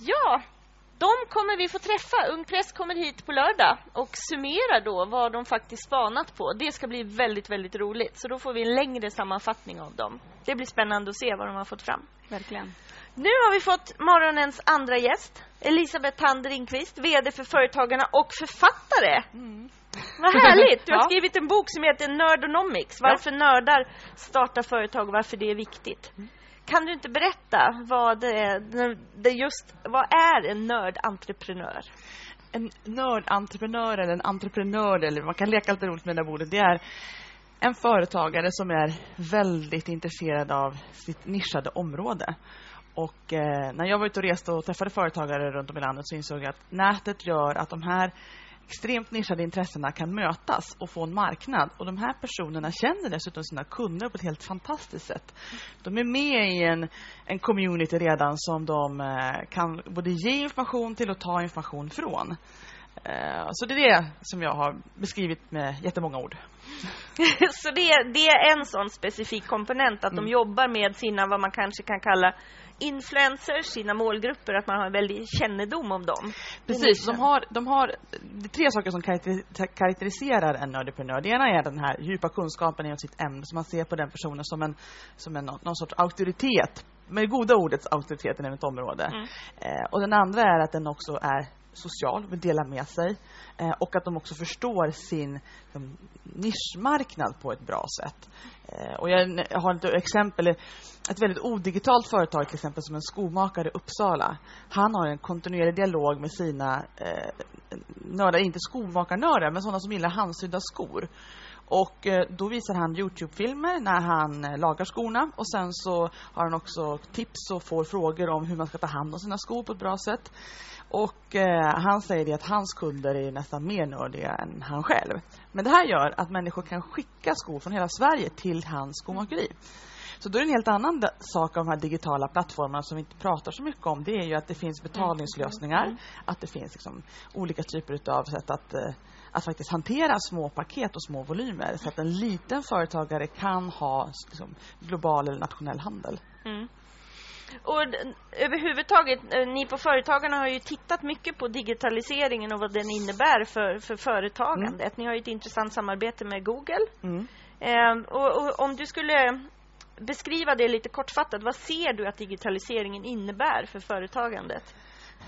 Ja, de kommer vi få träffa. Ung Press kommer hit på lördag och summerar då vad de faktiskt spanat på. Det ska bli väldigt, väldigt roligt. Så då får vi en längre sammanfattning av dem. Det blir spännande att se vad de har fått fram. Verkligen. Nu har vi fått morgonens andra gäst. Elisabeth Tander Ringqvist, VD för Företagarna och författare. Mm. Vad härligt! Du har ja. skrivit en bok som heter Nerdonomics. Varför ja. nördar startar företag och varför det är viktigt. Mm. Kan du inte berätta vad det är, det just, vad är en nördentreprenör? En nördentreprenör eller en entreprenör, eller man kan leka lite roligt med det där bordet, det är en företagare som är väldigt intresserad av sitt nischade område. Och eh, när jag var ute och reste och träffade företagare runt om i landet så insåg jag att nätet gör att de här extremt nischade intressena kan mötas och få en marknad. Och de här personerna känner dessutom sina kunder på ett helt fantastiskt sätt. De är med i en, en community redan som de eh, kan både ge information till och ta information från. Eh, så det är det som jag har beskrivit med jättemånga ord. så det, det, är en sån specifik komponent, att mm. de jobbar med sina, vad man kanske kan kalla influencers, sina målgrupper, att man har en väldig kännedom om dem. Precis, de har, de har det tre saker som karaktäriserar en entreprenör. Det ena är den här djupa kunskapen inom sitt ämne, så man ser på den personen som en, som en någon sorts auktoritet med goda ordets auktoritet inom ett område. Mm. Eh, och den andra är att den också är social, vill dela med sig eh, och att de också förstår sin liksom, nischmarknad på ett bra sätt. Eh, och jag, jag har ett exempel, ett väldigt odigitalt företag till exempel som en skomakare i Uppsala. Han har en kontinuerlig dialog med sina eh, nördar, inte skomakarnördar, men sådana som gillar handsydda skor. Och eh, då visar han Youtube-filmer när han eh, lagar skorna. Och sen så har han också tips och får frågor om hur man ska ta hand om sina skor på ett bra sätt. Och eh, han säger det att hans kunder är nästan mer nördiga än han själv. Men det här gör att människor kan skicka skor från hela Sverige till hans skomakeri. Så då är det en helt annan sak av de här digitala plattformarna som vi inte pratar så mycket om. Det är ju att det finns betalningslösningar. Mm. Att det finns liksom olika typer av sätt att, eh, att faktiskt hantera små paket och små volymer. Så att en liten företagare kan ha liksom, global eller nationell handel. Mm. Och överhuvudtaget, eh, ni på Företagarna har ju tittat mycket på digitaliseringen och vad den innebär för, för företagandet. Mm. Ni har ett intressant samarbete med Google. Mm. Eh, och, och, om du skulle beskriva det lite kortfattat, vad ser du att digitaliseringen innebär för företagandet?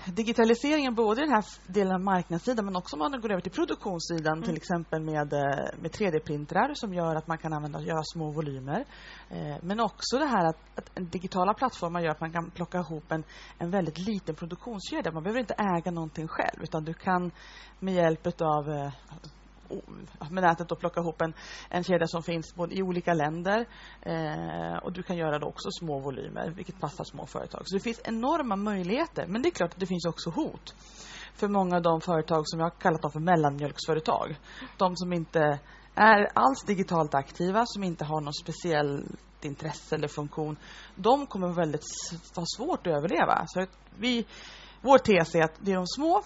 Digitaliseringen både i den här delen av marknadssidan men också om man går över till produktionssidan mm. till exempel med, eh, med 3D-printrar som gör att man kan använda göra små volymer. Eh, men också det här att, att digitala plattformar gör att man kan plocka ihop en, en väldigt liten produktionskedja. Man behöver inte äga någonting själv utan du kan med hjälp av eh, med nätet och plocka ihop en, en kedja som finns både i olika länder eh, och du kan göra det också små volymer, vilket passar små företag. Så det finns enorma möjligheter, men det är klart att det finns också hot för många av de företag som jag har kallat dem för mellanmjölksföretag. De som inte är alls digitalt aktiva, som inte har någon speciell intresse eller funktion, de kommer väldigt ha svårt att överleva. Så vi, vår tes är att det är de små,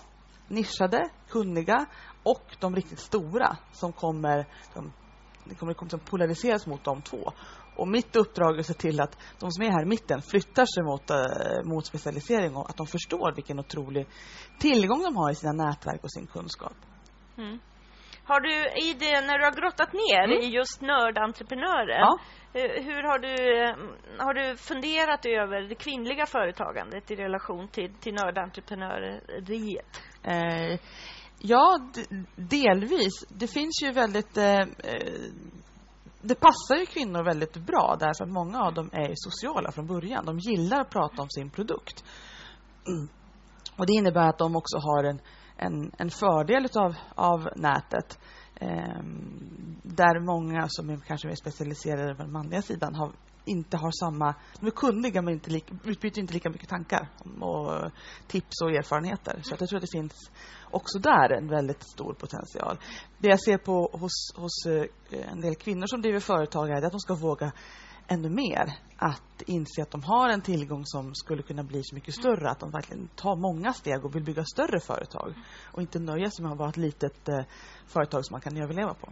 nischade, kunniga och de riktigt stora som kommer, de, det kommer, att polariseras mot de två. Och mitt uppdrag är att se till att de som är här i mitten flyttar sig mot, äh, mot specialisering och att de förstår vilken otrolig tillgång de har i sina nätverk och sin kunskap. Mm. Har du, i det, när du har grottat ner mm. i just nördentreprenörer, ja. hur, hur, har, du, har du funderat över det kvinnliga företagandet i relation till, till nördentreprenöriet? Eh, Ja, delvis. Det finns ju väldigt... Eh, eh, det passar ju kvinnor väldigt bra därför att många av dem är sociala från början. De gillar att prata om sin produkt. Mm. Och Det innebär att de också har en, en, en fördel av, av nätet. Eh, där många som är kanske mer specialiserade på den manliga sidan har inte har samma... De är kunniga men inte lika, utbyter inte lika mycket tankar och tips och erfarenheter. Så jag tror att det finns också där en väldigt stor potential. Det jag ser på hos, hos eh, en del kvinnor som driver företag är att de ska våga ännu mer att inse att de har en tillgång som skulle kunna bli så mycket större. Att de verkligen tar många steg och vill bygga större företag. Och inte nöja sig med att vara ett litet eh, företag som man kan överleva på.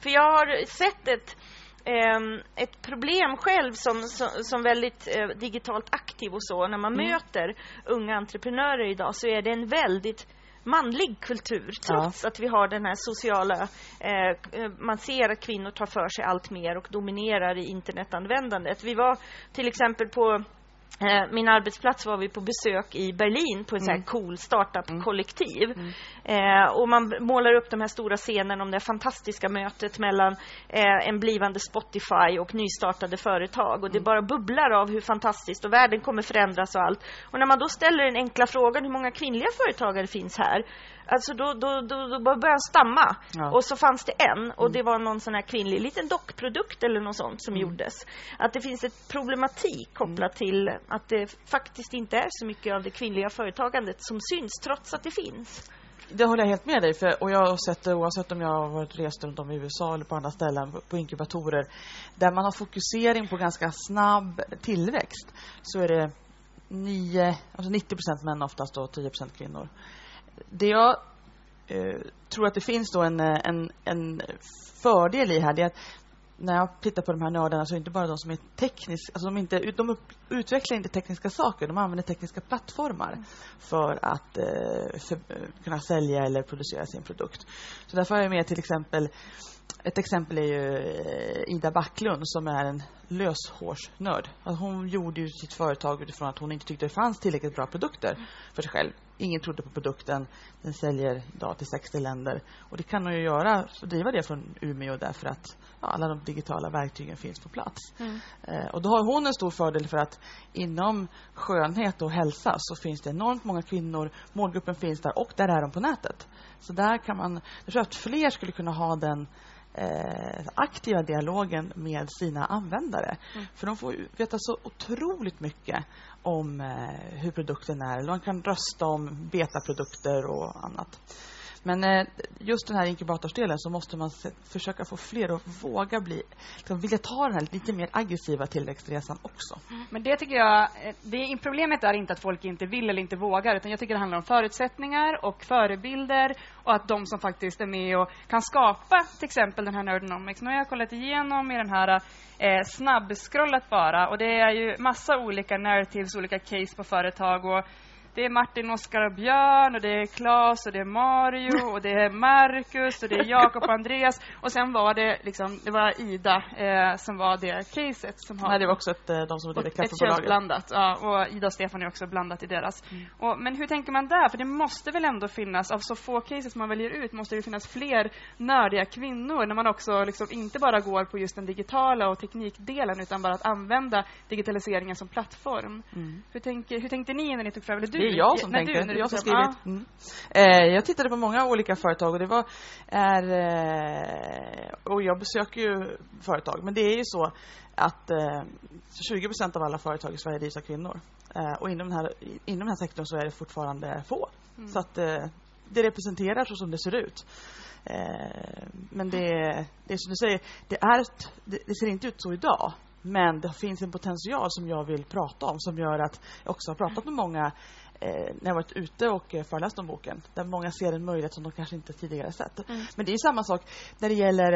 För jag har sett ett eh, ett problem själv som, som, som väldigt eh, digitalt aktiv och så. När man Mm. möter unga entreprenörer idag så är det en väldigt manlig kultur trots att vi har den här sociala... Eh, man ser att kvinnor tar för sig allt mer och dominerar i internetanvändandet. Vi var till exempel på Eh, min arbetsplats var vi på besök i Berlin på en sån här cool startup-kollektiv. Eh, och man målar upp de här stora scenerna om det fantastiska mötet mellan eh, en blivande Spotify och nystartade företag. Och det bara bubblar av hur fantastiskt och världen kommer förändras och allt. Och när man då ställer den enkla frågan hur många kvinnliga företagare finns här? Alltså då, då, då, då börjar han stamma. Ja. Och så fanns det en och det var någon sån här kvinnlig liten dockprodukt eller något sånt som gjordes. Att det finns ett problematik kopplat till att det faktiskt inte är så mycket av det kvinnliga företagandet som syns trots att det finns. Det håller jag helt med dig för, och jag har sett det oavsett om jag har varit rest runt om i USA eller på andra ställen på inkubatorer där man har fokusering på ganska snabb tillväxt så är det 9, alltså 90% män oftast och 10% kvinnor. Det jag eh, tror att det finns då en, eh, en, en fördel i här det är att när jag tittar på de här nördarna så är det inte bara de som är tekniska, alltså de, inte, de utvecklar inte tekniska saker, de använder tekniska plattformar för att eh, för, eh, kunna sälja eller producera sin produkt. Så därför har jag med till exempel ett exempel är ju eh, Ida Backlund som är en löshårsnörd. Alltså hon gjorde ju sitt företag utifrån att hon inte tyckte det fanns tillräckligt bra produkter för sig själv. Ingen trodde på produkten. Den säljer idag till 60 länder. Och det kan hon ju göra, driva det från Umeå därför att ja, alla de digitala verktygen finns på plats. Eh, och då har hon en stor fördel för att inom skönhet och hälsa så finns det enormt många kvinnor. Målgruppen finns där och där är de på nätet. Så där kan man, jag tror att fler skulle kunna ha den eh, aktiva dialogen med sina användare. För de får veta så otroligt mycket om eh, hur produkten är. De kan rösta om betaprodukter och annat. Men eh, just den här inkubatorsdelen så måste man se, försöka få fler att våga bli, liksom, vilja ta den här lite mer aggressiva tillväxtresan också. Mm. Men det tycker jag, eh, det problemet är inte att folk inte vill eller inte vågar, utan jag tycker det handlar om förutsättningar och förebilder och att de som faktiskt är med och kan skapa till exempel den här Nerdonomics. Nu har jag kollat igenom i den här eh, snabbscrollat bara och det är ju massa olika narratives, olika case på företag och det är Martin, Oskar och Björn och det är Claes och det är Mario och det är Marcus och det är Jakob och Andreas och sen var det liksom, det var Ida eh, som var det caset som har Nej, det var också ett, eh, de som och driver ett könsblandat. Ja, och Ida och Stefan är också blandat i deras. Och, men hur tänker man där? För det måste väl ändå finnas, av så få cases man väljer ut, måste det finnas fler nördiga kvinnor när man också liksom inte bara går på just den digitala och teknikdelen utan bara att använda digitaliseringen som plattform. Hur, tänker, hur tänkte ni när ni tog fram eller du? Det är jag som tänker. Du, jag som skrivit. Mm. Eh, jag tittade på många olika företag och det var... Är, eh, och jag besöker ju företag. Men det är ju så att eh, 20% av alla företag i Sverige drivs av kvinnor. Eh, och inom den, här, inom den här sektorn så är det fortfarande få. Så att eh, det representerar så som det ser ut. Eh, men det, det är som du säger, det, är ett, det, det ser inte ut så idag. Men det finns en potential som jag vill prata om som gör att jag också har pratat med många när jag varit ute och eh, föreläst om boken. Där många ser en möjlighet som de kanske inte tidigare sett. Men det är samma sak när det gäller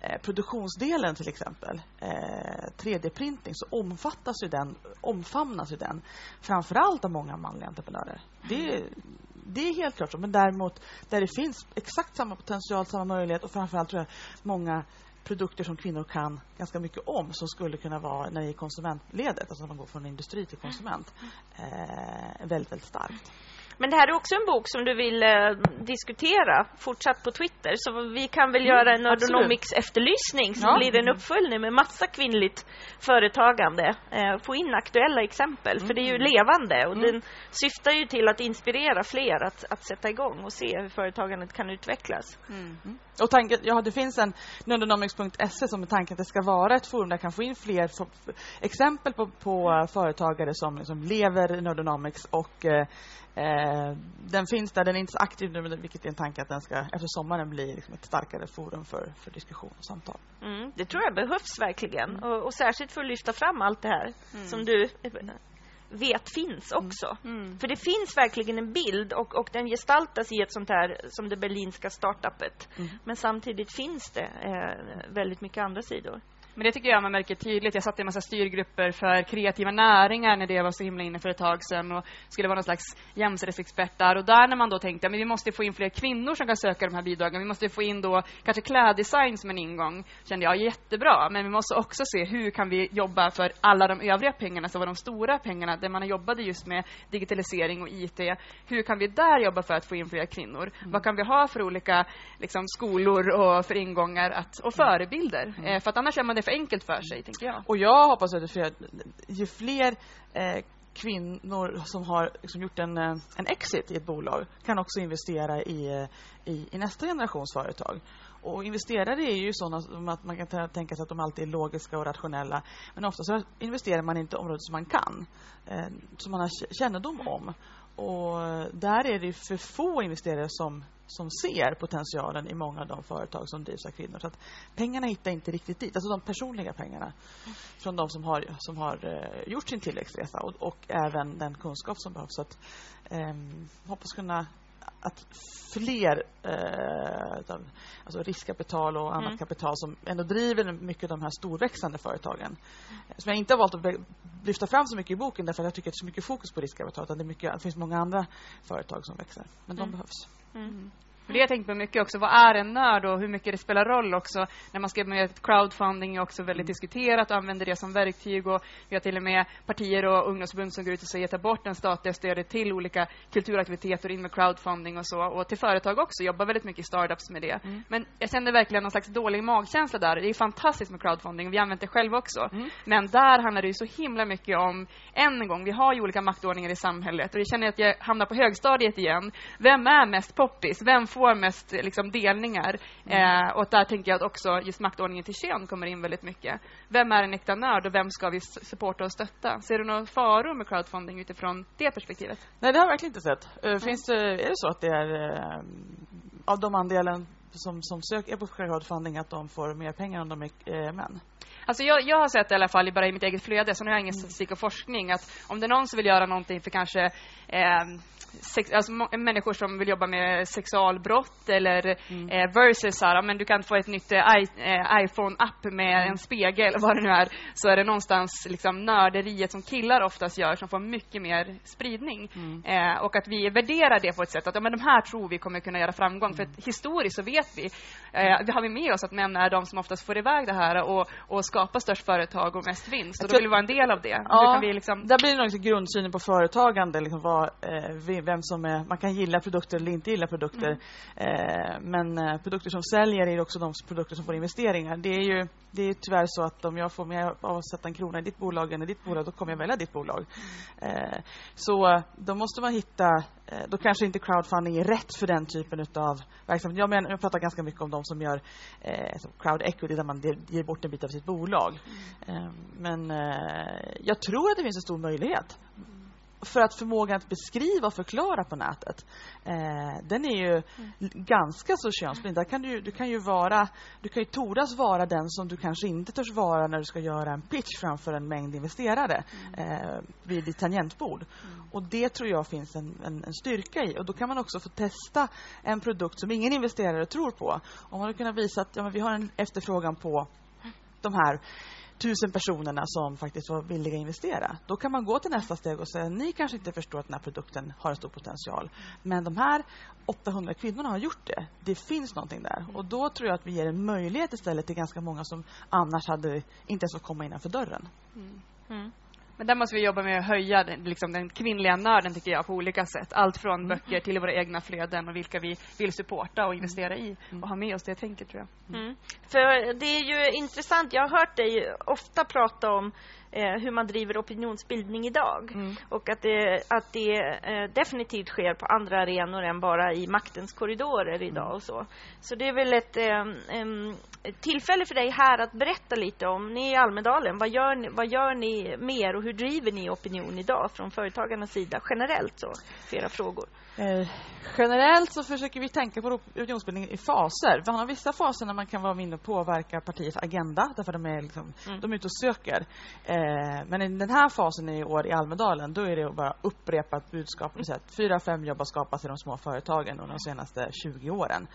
eh, produktionsdelen till exempel. Eh, 3D-printing så omfattas ju den, omfamnas ju den framförallt av många manliga entreprenörer. Det, är- det är helt klart så. Men däremot där det finns exakt samma potential, samma möjlighet och framförallt tror jag många produkter som kvinnor kan ganska mycket om som skulle kunna vara när det är konsumentledet, alltså när man går från industri till konsument, eh, väldigt, väldigt starkt. Men det här är också en bok som du vill eh, diskutera fortsatt på Twitter. Så vi kan väl göra en absolut. Nerdonomics efterlysning som Ja. blir en uppföljning med massa kvinnligt företagande. Eh, få in aktuella exempel, för det är ju levande och den syftar ju till att inspirera fler att, att sätta igång och se hur företagandet kan utvecklas. Och tanken, ja, det finns en nerdonomics.se som är tanken att det ska vara ett forum där jag kan få in fler f- f- exempel på, på eh, företagare som, som lever i Nerdonomics och eh, eh, den finns där, den är inte så aktiv nu vilket är en tanke att den ska efter sommaren bli liksom ett starkare forum för, för diskussion och samtal. Mm, det tror jag behövs verkligen. Och, och särskilt för att lyfta fram allt det här som du eh, vet finns också. Mm. För det finns verkligen en bild och, och den gestaltas i ett sånt här som det berlinska startupet. Men samtidigt finns det eh, väldigt mycket andra sidor. Men det tycker jag man märker tydligt. Jag satt i en massa styrgrupper för kreativa näringar när det var så himla inne för ett tag sedan och skulle vara någon slags jämställdhetsexpert där. Och där när man då tänkte att vi måste få in fler kvinnor som kan söka de här bidragen. Vi måste få in då kanske kläddesign som en ingång. Kände jag jättebra. Men vi måste också se hur kan vi jobba för alla de övriga pengarna som var de stora pengarna där man jobbade just med digitalisering och IT. Hur kan vi där jobba för att få in fler kvinnor? Mm. Vad kan vi ha för olika liksom, skolor och för ingångar att, och förebilder? Mm. Eh, för att annars är man det för enkelt för sig, tänker jag. Och jag hoppas att fler, ju fler eh, kvinnor som har liksom gjort en, eh, en exit i ett bolag kan också investera i, eh, i, i nästa generations företag. Och investerare är ju sådana att man kan tänka sig att de alltid är logiska och rationella. Men ofta så investerar man inte i områden som man kan, eh, som man har kännedom om. Och där är det för få investerare som, som ser potentialen i många av de företag som drivs av kvinnor. Så att pengarna hittar inte riktigt dit. Alltså de personliga pengarna från de som har, som har uh, gjort sin tillväxtresa och, och, även den kunskap som behövs. Så att, um, hoppas kunna att fler eh, alltså riskkapital och annat mm. kapital som ändå driver mycket av de här storväxande företagen. Som jag inte har valt att lyfta fram så mycket i boken därför att jag tycker att det är så mycket fokus på riskkapital. Utan det, mycket, det finns många andra företag som växer. Men mm. de behövs. Mm-hmm. Mm. Det har jag tänkt på mycket också. Vad är en nörd och hur mycket det spelar roll också. När man ska med crowdfunding är också väldigt mm. diskuterat och använder det som verktyg. Och vi har till och med partier och ungdomsförbund som går ut och säger ta bort det statliga stödet till olika kulturaktiviteter in med crowdfunding och så. Och till företag också. Jobbar väldigt mycket i startups med det. Mm. Men jag känner verkligen någon slags dålig magkänsla där. Det är fantastiskt med crowdfunding. Vi använder det själva också. Mm. Men där handlar det ju så himla mycket om, än en gång, vi har ju olika maktordningar i samhället. Och jag känner att jag hamnar på högstadiet igen. Vem är mest poppis? Vem får mest liksom, delningar. Mm. Eh, och där tänker jag att också just maktordningen till kön kommer in väldigt mycket. Vem är en äkta nörd och vem ska vi supporta och stötta? Ser du några faror med crowdfunding utifrån det perspektivet? Nej, det har jag verkligen inte sett. Uh, finns det, är det så att det är uh, av de andelen som, som söker på crowdfunding att de får mer pengar om de är uh, män? Alltså jag, jag har sett i alla fall bara i mitt eget flöde, så nu har jag ingen mm. statistik och forskning, att om det är någon som vill göra någonting för kanske eh, sex, alltså människor som vill jobba med sexualbrott eller mm. eh, versus här, men du kan få ett nytt eh, eh, iPhone-app med mm. en spegel, vad det nu är, så är det någonstans liksom nörderiet som killar oftast gör som får mycket mer spridning. Mm. Eh, och att vi värderar det på ett sätt att ja, men de här tror vi kommer kunna göra framgång. För att mm. historiskt så vet vi, eh, vi har vi med oss att män är de som oftast får iväg det här och, och skapar störst företag och mest vinst. Och då vill vi vara en del av det. Ja, kan vi liksom... Där blir det nog grundsynen på företagande, liksom vad, eh, vem som är... Man kan gilla produkter eller inte gilla produkter. Mm. Eh, men eh, produkter som säljer är också de produkter som får investeringar. Det är ju det är tyvärr så att om jag får av att sätta en krona i ditt bolag eller ditt bolag, då kommer jag välja ditt bolag. Mm. Eh, så då måste man hitta... Då kanske inte crowdfunding är rätt för den typen av verksamhet. Jag, men, jag pratar ganska mycket om de som gör crowd equity, där man ger bort en bit av sitt bolag. Mm. Men jag tror att det finns en stor möjlighet för att förmågan att beskriva och förklara på nätet, eh, den är ju mm. ganska så könsblind. Där kan du, du kan ju vara, du kan ju tordas vara den som du kanske inte törs vara när du ska göra en pitch framför en mängd investerare mm. eh, vid ditt tangentbord. Mm. Och det tror jag finns en, en, en, styrka i. Och då kan man också få testa en produkt som ingen investerare tror på. Om man kan visa att ja, men vi har en efterfrågan på de här tusen personerna som faktiskt var villiga att investera. Då kan man gå till nästa steg och säga ni kanske inte förstår att den här produkten har en stor potential. Men de här 800 kvinnorna har gjort det. Det finns någonting där. Och då tror jag att vi ger en möjlighet istället till ganska många som annars hade inte ens fått komma innanför dörren. Mm. Mm. Men där måste vi jobba med att höja den, liksom den kvinnliga nörden tycker jag på olika sätt. Allt från mm. böcker till våra egna flöden och vilka vi vill supporta och investera i mm. och ha med oss det tänket tror jag. Mm. För det är ju intressant. Jag har hört dig ofta prata om eh, hur man driver opinionsbildning idag. Mm. Och att det, att det eh, definitivt sker på andra arenor än bara i maktens korridorer idag mm. och så. Så det är väl ett, eh, ett tillfälle för dig här att berätta lite om, ni i Almedalen, vad gör ni, vad gör ni mer och hur driver ni opinion idag från företagarnas sida generellt så, för era frågor? Eh, generellt så försöker vi tänka på opinionsbildning i faser. Man har vissa faser när man kan vara inne och påverka partiets agenda därför de är, liksom, mm. de är ute och söker. Eh, Eh, men i den här fasen i år i Almedalen, då är det bara upprepat budskap. Det vill säga att fyra, fem jobb har skapats i de små företagen under de senaste 20 åren.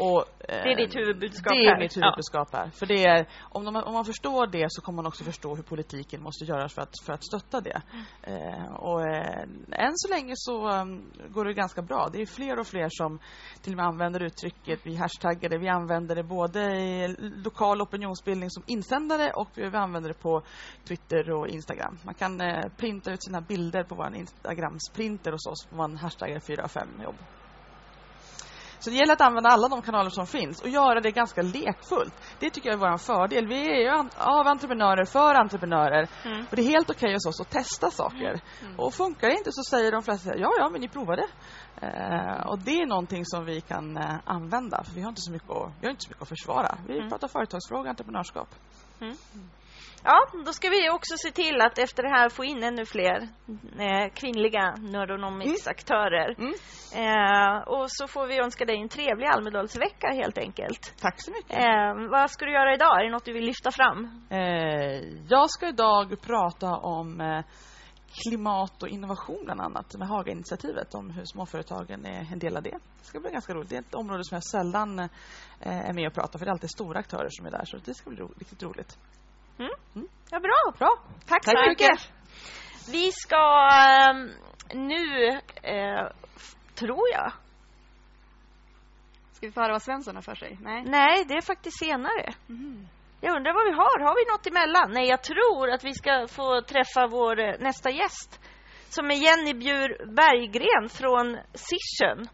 Och, eh, det är ditt huvudbudskap Det är mitt huvudbudskap ja. här. För det är, om, de, om, man förstår det så kommer man också förstå hur politiken måste göras för att, för att stötta det. Mm. Eh, och eh, än så länge så um, går det ganska bra. Det är fler och fler som till och med använder uttrycket. Vi hashtaggar det. Vi använder det både i lokal opinionsbildning som insändare och vi använder det på Twitter och Instagram. Man kan eh, printa ut sina bilder på vår Instagrams-printer hos oss. Man hashtaggar 4 5 jobb. Så det gäller att använda alla de kanaler som finns och göra det ganska lekfullt. Det tycker jag är vår fördel. Vi är ju av entreprenörer för entreprenörer. Mm. Och det är helt okej okay hos oss att testa saker. Mm. Och funkar det inte så säger de flesta ja, ja, men ni provade. Uh, och det är någonting som vi kan uh, använda. För vi har inte så mycket att, vi har inte så mycket att försvara. Vi mm. pratar företagsfrågor, entreprenörskap. Mm. Ja, då ska vi också se till att efter det här få in ännu fler eh, kvinnliga Neuronomics-aktörer. Mm. Eh, och så får vi önska dig en trevlig Almedalsvecka helt enkelt. Tack så mycket. Eh, vad ska du göra idag? Är det något du vill lyfta fram? Eh, jag ska idag prata om eh, klimat och innovation bland annat med Haga-initiativet om hur småföretagen är en del av det. Det ska bli ganska roligt. Det är ett område som jag sällan eh, är med och pratar för det är alltid stora aktörer som är där så det ska bli ro riktigt roligt. Mm. Mm. Ja, bra. bra. Tack, Tack så mycket. Vi ska um, nu, uh, tror jag... Ska vi få höra vad Svensson har för sig? Nej, Nej det är faktiskt senare. Mm. Jag undrar vad vi har. Har vi något emellan? Nej, jag tror att vi ska få träffa vår uh, nästa gäst som är Jenny Bjur Berggren från Sischen